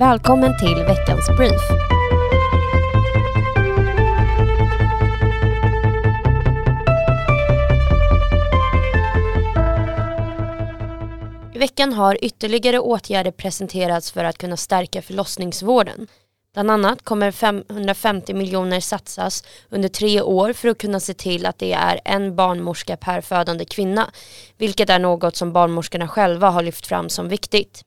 Välkommen till veckans brief. I veckan har ytterligare åtgärder presenterats för att kunna stärka förlossningsvården. Bland annat kommer 550 miljoner satsas under tre år för att kunna se till att det är en barnmorska per födande kvinna, vilket är något som barnmorskorna själva har lyft fram som viktigt.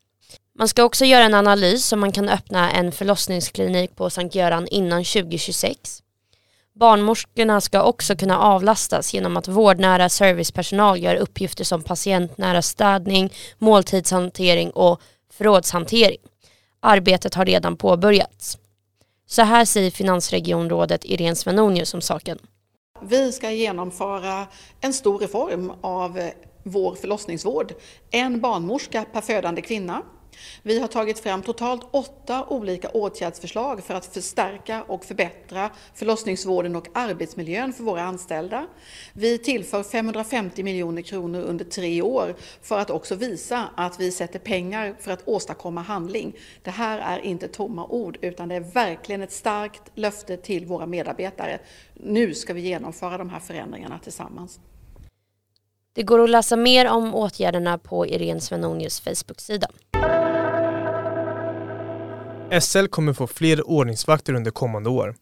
Man ska också göra en analys om man kan öppna en förlossningsklinik på Sankt Göran innan 2026. Barnmorskorna ska också kunna avlastas genom att vårdnära servicepersonal gör uppgifter som patientnära städning, måltidshantering och förrådshantering. Arbetet har redan påbörjats. Så här säger finansregionrådet Irene Svenonius om saken. Vi ska genomföra en stor reform av vår förlossningsvård. En barnmorska per födande kvinna vi har tagit fram totalt åtta olika åtgärdsförslag för att förstärka och förbättra förlossningsvården och arbetsmiljön för våra anställda. Vi tillför 550 miljoner kronor under tre år för att också visa att vi sätter pengar för att åstadkomma handling. Det här är inte tomma ord utan det är verkligen ett starkt löfte till våra medarbetare. Nu ska vi genomföra de här förändringarna tillsammans. Det går att läsa mer om åtgärderna på Irene Svenonius Facebook-sida. SL kommer få fler ordningsvakter under kommande år.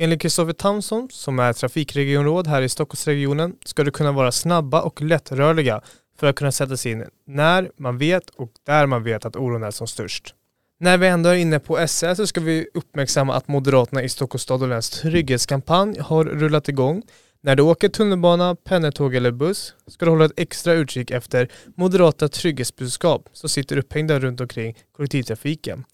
Enligt Kristoffer Tamsson, som är trafikregionråd här i Stockholmsregionen, ska det kunna vara snabba och lättrörliga för att kunna sättas in när man vet och där man vet att oron är som störst. När vi ändå är inne på SL så ska vi uppmärksamma att Moderaterna i Stockholms stad och läns trygghetskampanj har rullat igång. När du åker tunnelbana, pendeltåg eller buss ska du hålla ett extra utkik efter moderata trygghetsbudskap som sitter upphängda runt omkring kollektivtrafiken.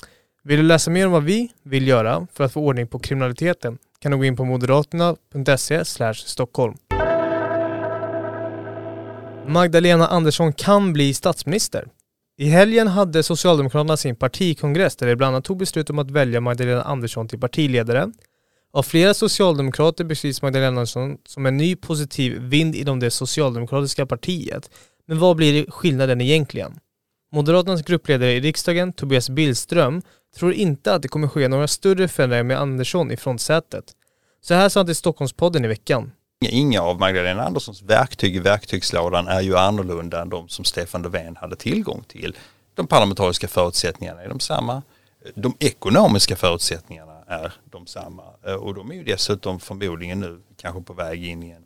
Vill du läsa mer om vad vi vill göra för att få ordning på kriminaliteten kan du gå in på moderaterna.se Stockholm. Magdalena Andersson kan bli statsminister. I helgen hade Socialdemokraterna sin partikongress där de bland annat tog beslut om att välja Magdalena Andersson till partiledare. Av flera socialdemokrater beskrivs Magdalena Andersson som en ny positiv vind inom det socialdemokratiska partiet. Men vad blir skillnaden egentligen? Moderaternas gruppledare i riksdagen, Tobias Billström, tror inte att det kommer ske några större förändringar med Andersson i frontsätet. Så här sa han till Stockholmspodden i veckan. Inga av Magdalena Anderssons verktyg i verktygslådan är ju annorlunda än de som Stefan Löfven hade tillgång till. De parlamentariska förutsättningarna är de samma. De ekonomiska förutsättningarna är de samma eh, och de är ju dessutom förmodligen nu kanske på väg in i en, en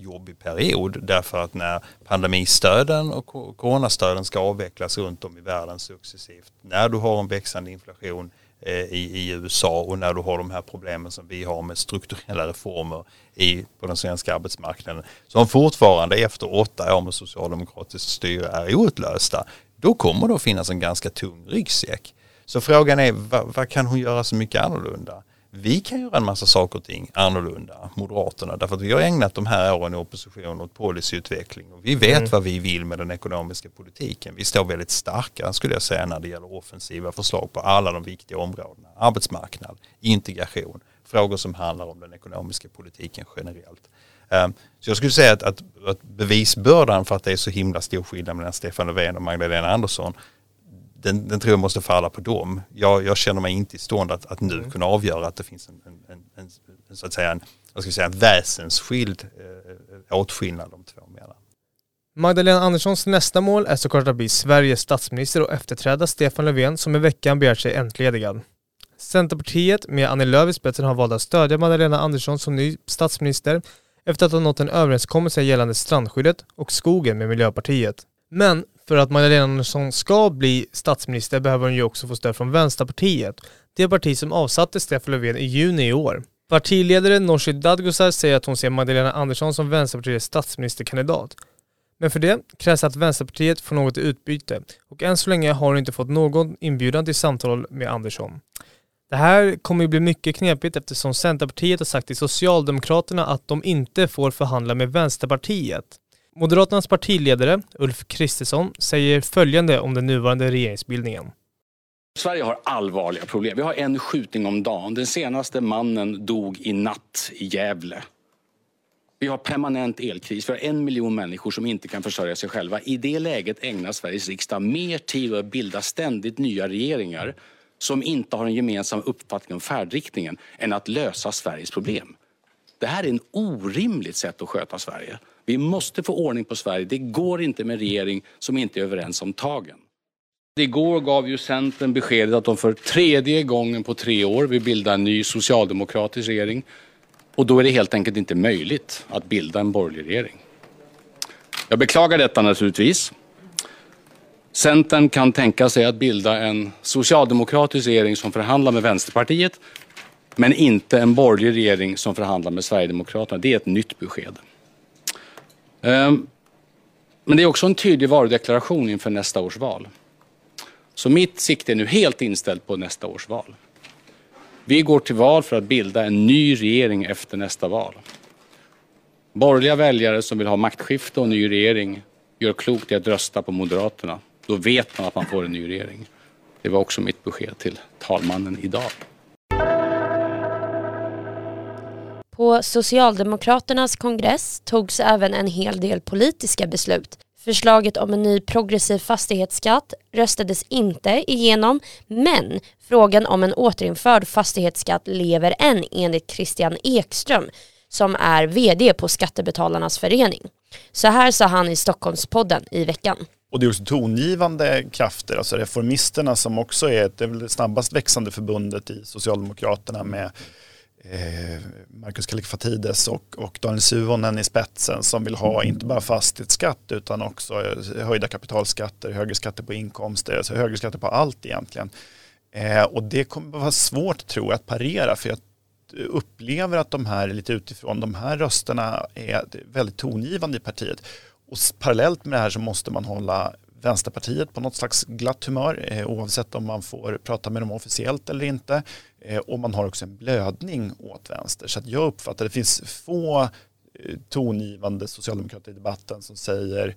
jobbig period därför att när pandemistöden och coronastöden ska avvecklas runt om i världen successivt, när du har en växande inflation eh, i, i USA och när du har de här problemen som vi har med strukturella reformer i, på den svenska arbetsmarknaden som fortfarande efter åtta år med socialdemokratiskt styre är outlösta, då kommer det att finnas en ganska tung ryggsäck. Så frågan är vad, vad kan hon göra så mycket annorlunda? Vi kan göra en massa saker och ting annorlunda, Moderaterna, därför att vi har ägnat de här åren i opposition åt policyutveckling och vi vet mm. vad vi vill med den ekonomiska politiken. Vi står väldigt starka skulle jag säga när det gäller offensiva förslag på alla de viktiga områdena. Arbetsmarknad, integration, frågor som handlar om den ekonomiska politiken generellt. Ehm, så jag skulle säga att, att, att bevisbördan för att det är så himla stor skillnad mellan Stefan Löfven och Magdalena Andersson den, den tror jag måste falla på dem. Jag, jag känner mig inte i stånd att, att nu mm. kunna avgöra att det finns en, en, en, en så att säga en, vad ska jag säga, en väsensskild eh, åtskillnad de två mellan. Magdalena Anderssons nästa mål är såklart att bli Sveriges statsminister och efterträda Stefan Löfven som i veckan begärt sig entledigad. Centerpartiet med Annie Lööf i spetsen har valt att stödja Magdalena Andersson som ny statsminister efter att ha nått en överenskommelse gällande strandskyddet och skogen med Miljöpartiet. Men för att Magdalena Andersson ska bli statsminister behöver hon ju också få stöd från Vänsterpartiet, det parti som avsatte Stefan Löfven i juni i år. Partiledare Nooshi Dadgostar säger att hon ser Magdalena Andersson som Vänsterpartiets statsministerkandidat. Men för det krävs att Vänsterpartiet får något i utbyte och än så länge har hon inte fått någon inbjudan till samtal med Andersson. Det här kommer ju bli mycket knepigt eftersom Centerpartiet har sagt till Socialdemokraterna att de inte får förhandla med Vänsterpartiet. Moderaternas partiledare Ulf Kristersson säger följande om den nuvarande regeringsbildningen. Sverige har allvarliga problem. Vi har en skjutning om dagen. Den senaste mannen dog i natt i Gävle. Vi har permanent elkris. Vi har en miljon människor som inte kan försörja sig själva. I det läget ägnar Sveriges riksdag mer tid åt att bilda ständigt nya regeringar som inte har en gemensam uppfattning om färdriktningen än att lösa Sveriges problem. Det här är en orimligt sätt att sköta Sverige. Vi måste få ordning på Sverige. Det går inte med en regering som inte är överens om tagen. Igår gav ju Centern beskedet att de för tredje gången på tre år vill bilda en ny socialdemokratisk regering. Och då är det helt enkelt inte möjligt att bilda en borgerlig regering. Jag beklagar detta naturligtvis. Centern kan tänka sig att bilda en socialdemokratisk regering som förhandlar med Vänsterpartiet men inte en borgerlig regering som förhandlar med Sverigedemokraterna. Det är ett nytt besked. Ehm, men det är också en tydlig varudeklaration inför nästa års val. Så mitt sikte är nu helt inställt på nästa års val. Vi går till val för att bilda en ny regering efter nästa val. Borgerliga väljare som vill ha maktskifte och ny regering gör klokt i att rösta på Moderaterna. Då vet man att man får en ny regering. Det var också mitt besked till talmannen idag. På Socialdemokraternas kongress togs även en hel del politiska beslut. Förslaget om en ny progressiv fastighetsskatt röstades inte igenom men frågan om en återinförd fastighetsskatt lever än enligt Christian Ekström som är VD på Skattebetalarnas förening. Så här sa han i Stockholmspodden i veckan. Och det är också tongivande krafter, alltså Reformisterna som också är det snabbast växande förbundet i Socialdemokraterna med Eh, Marcus Kallifatides och, och Daniel Suhonen i spetsen som vill ha inte bara fastighetsskatt utan också eh, höjda kapitalskatter, högre skatter på inkomster, alltså högre skatter på allt egentligen. Eh, och det kommer att vara svårt tror jag att parera för jag upplever att de här lite utifrån, de här rösterna är väldigt tongivande i partiet. Och parallellt med det här så måste man hålla Vänsterpartiet på något slags glatt humör eh, oavsett om man får prata med dem officiellt eller inte. Eh, och man har också en blödning åt vänster. Så att jag uppfattar att det finns få eh, tongivande socialdemokrater i debatten som säger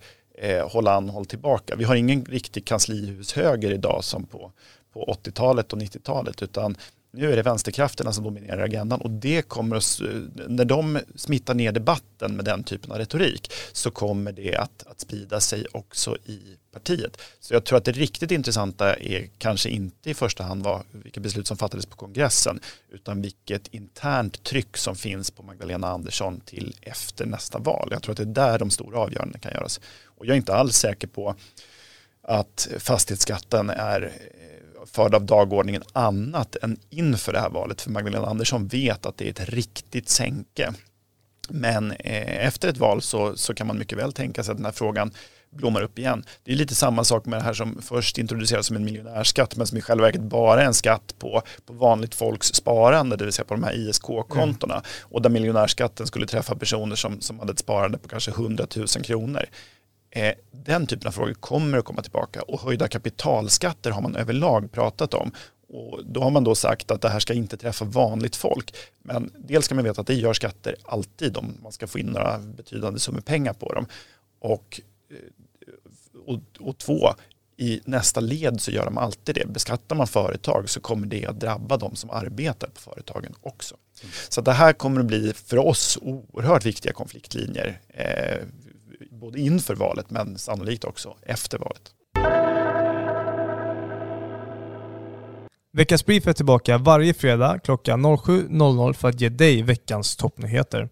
håll an, håll tillbaka. Vi har ingen riktig kanslihushöger idag som på, på 80-talet och 90-talet utan nu är det vänsterkrafterna som dominerar agendan och det kommer att, när de smittar ner debatten med den typen av retorik så kommer det att, att sprida sig också i partiet. Så jag tror att det riktigt intressanta är kanske inte i första hand vad, vilka beslut som fattades på kongressen utan vilket internt tryck som finns på Magdalena Andersson till efter nästa val. Jag tror att det är där de stora avgörandena kan göras. Och jag är inte alls säker på att fastighetsskatten är förd av dagordningen annat än inför det här valet. För Magdalena Andersson vet att det är ett riktigt sänke. Men eh, efter ett val så, så kan man mycket väl tänka sig att den här frågan blommar upp igen. Det är lite samma sak med det här som först introducerades som en miljonärskatt men som i själva verket bara är en skatt på, på vanligt folks sparande, det vill säga på de här ISK-kontona. Mm. Och där miljonärskatten skulle träffa personer som, som hade ett sparande på kanske 100 000 kronor. Eh, den typen av frågor kommer att komma tillbaka och höjda kapitalskatter har man överlag pratat om. Och då har man då sagt att det här ska inte träffa vanligt folk. Men dels ska man veta att det gör skatter alltid om man ska få in några betydande summor pengar på dem. Och, eh, och, och två, i nästa led så gör de alltid det. Beskattar man företag så kommer det att drabba de som arbetar på företagen också. Mm. Så det här kommer att bli för oss oerhört viktiga konfliktlinjer. Eh, både inför valet men sannolikt också efter valet. Veckans Brief är tillbaka varje fredag klockan 07.00 för att ge dig veckans toppnyheter.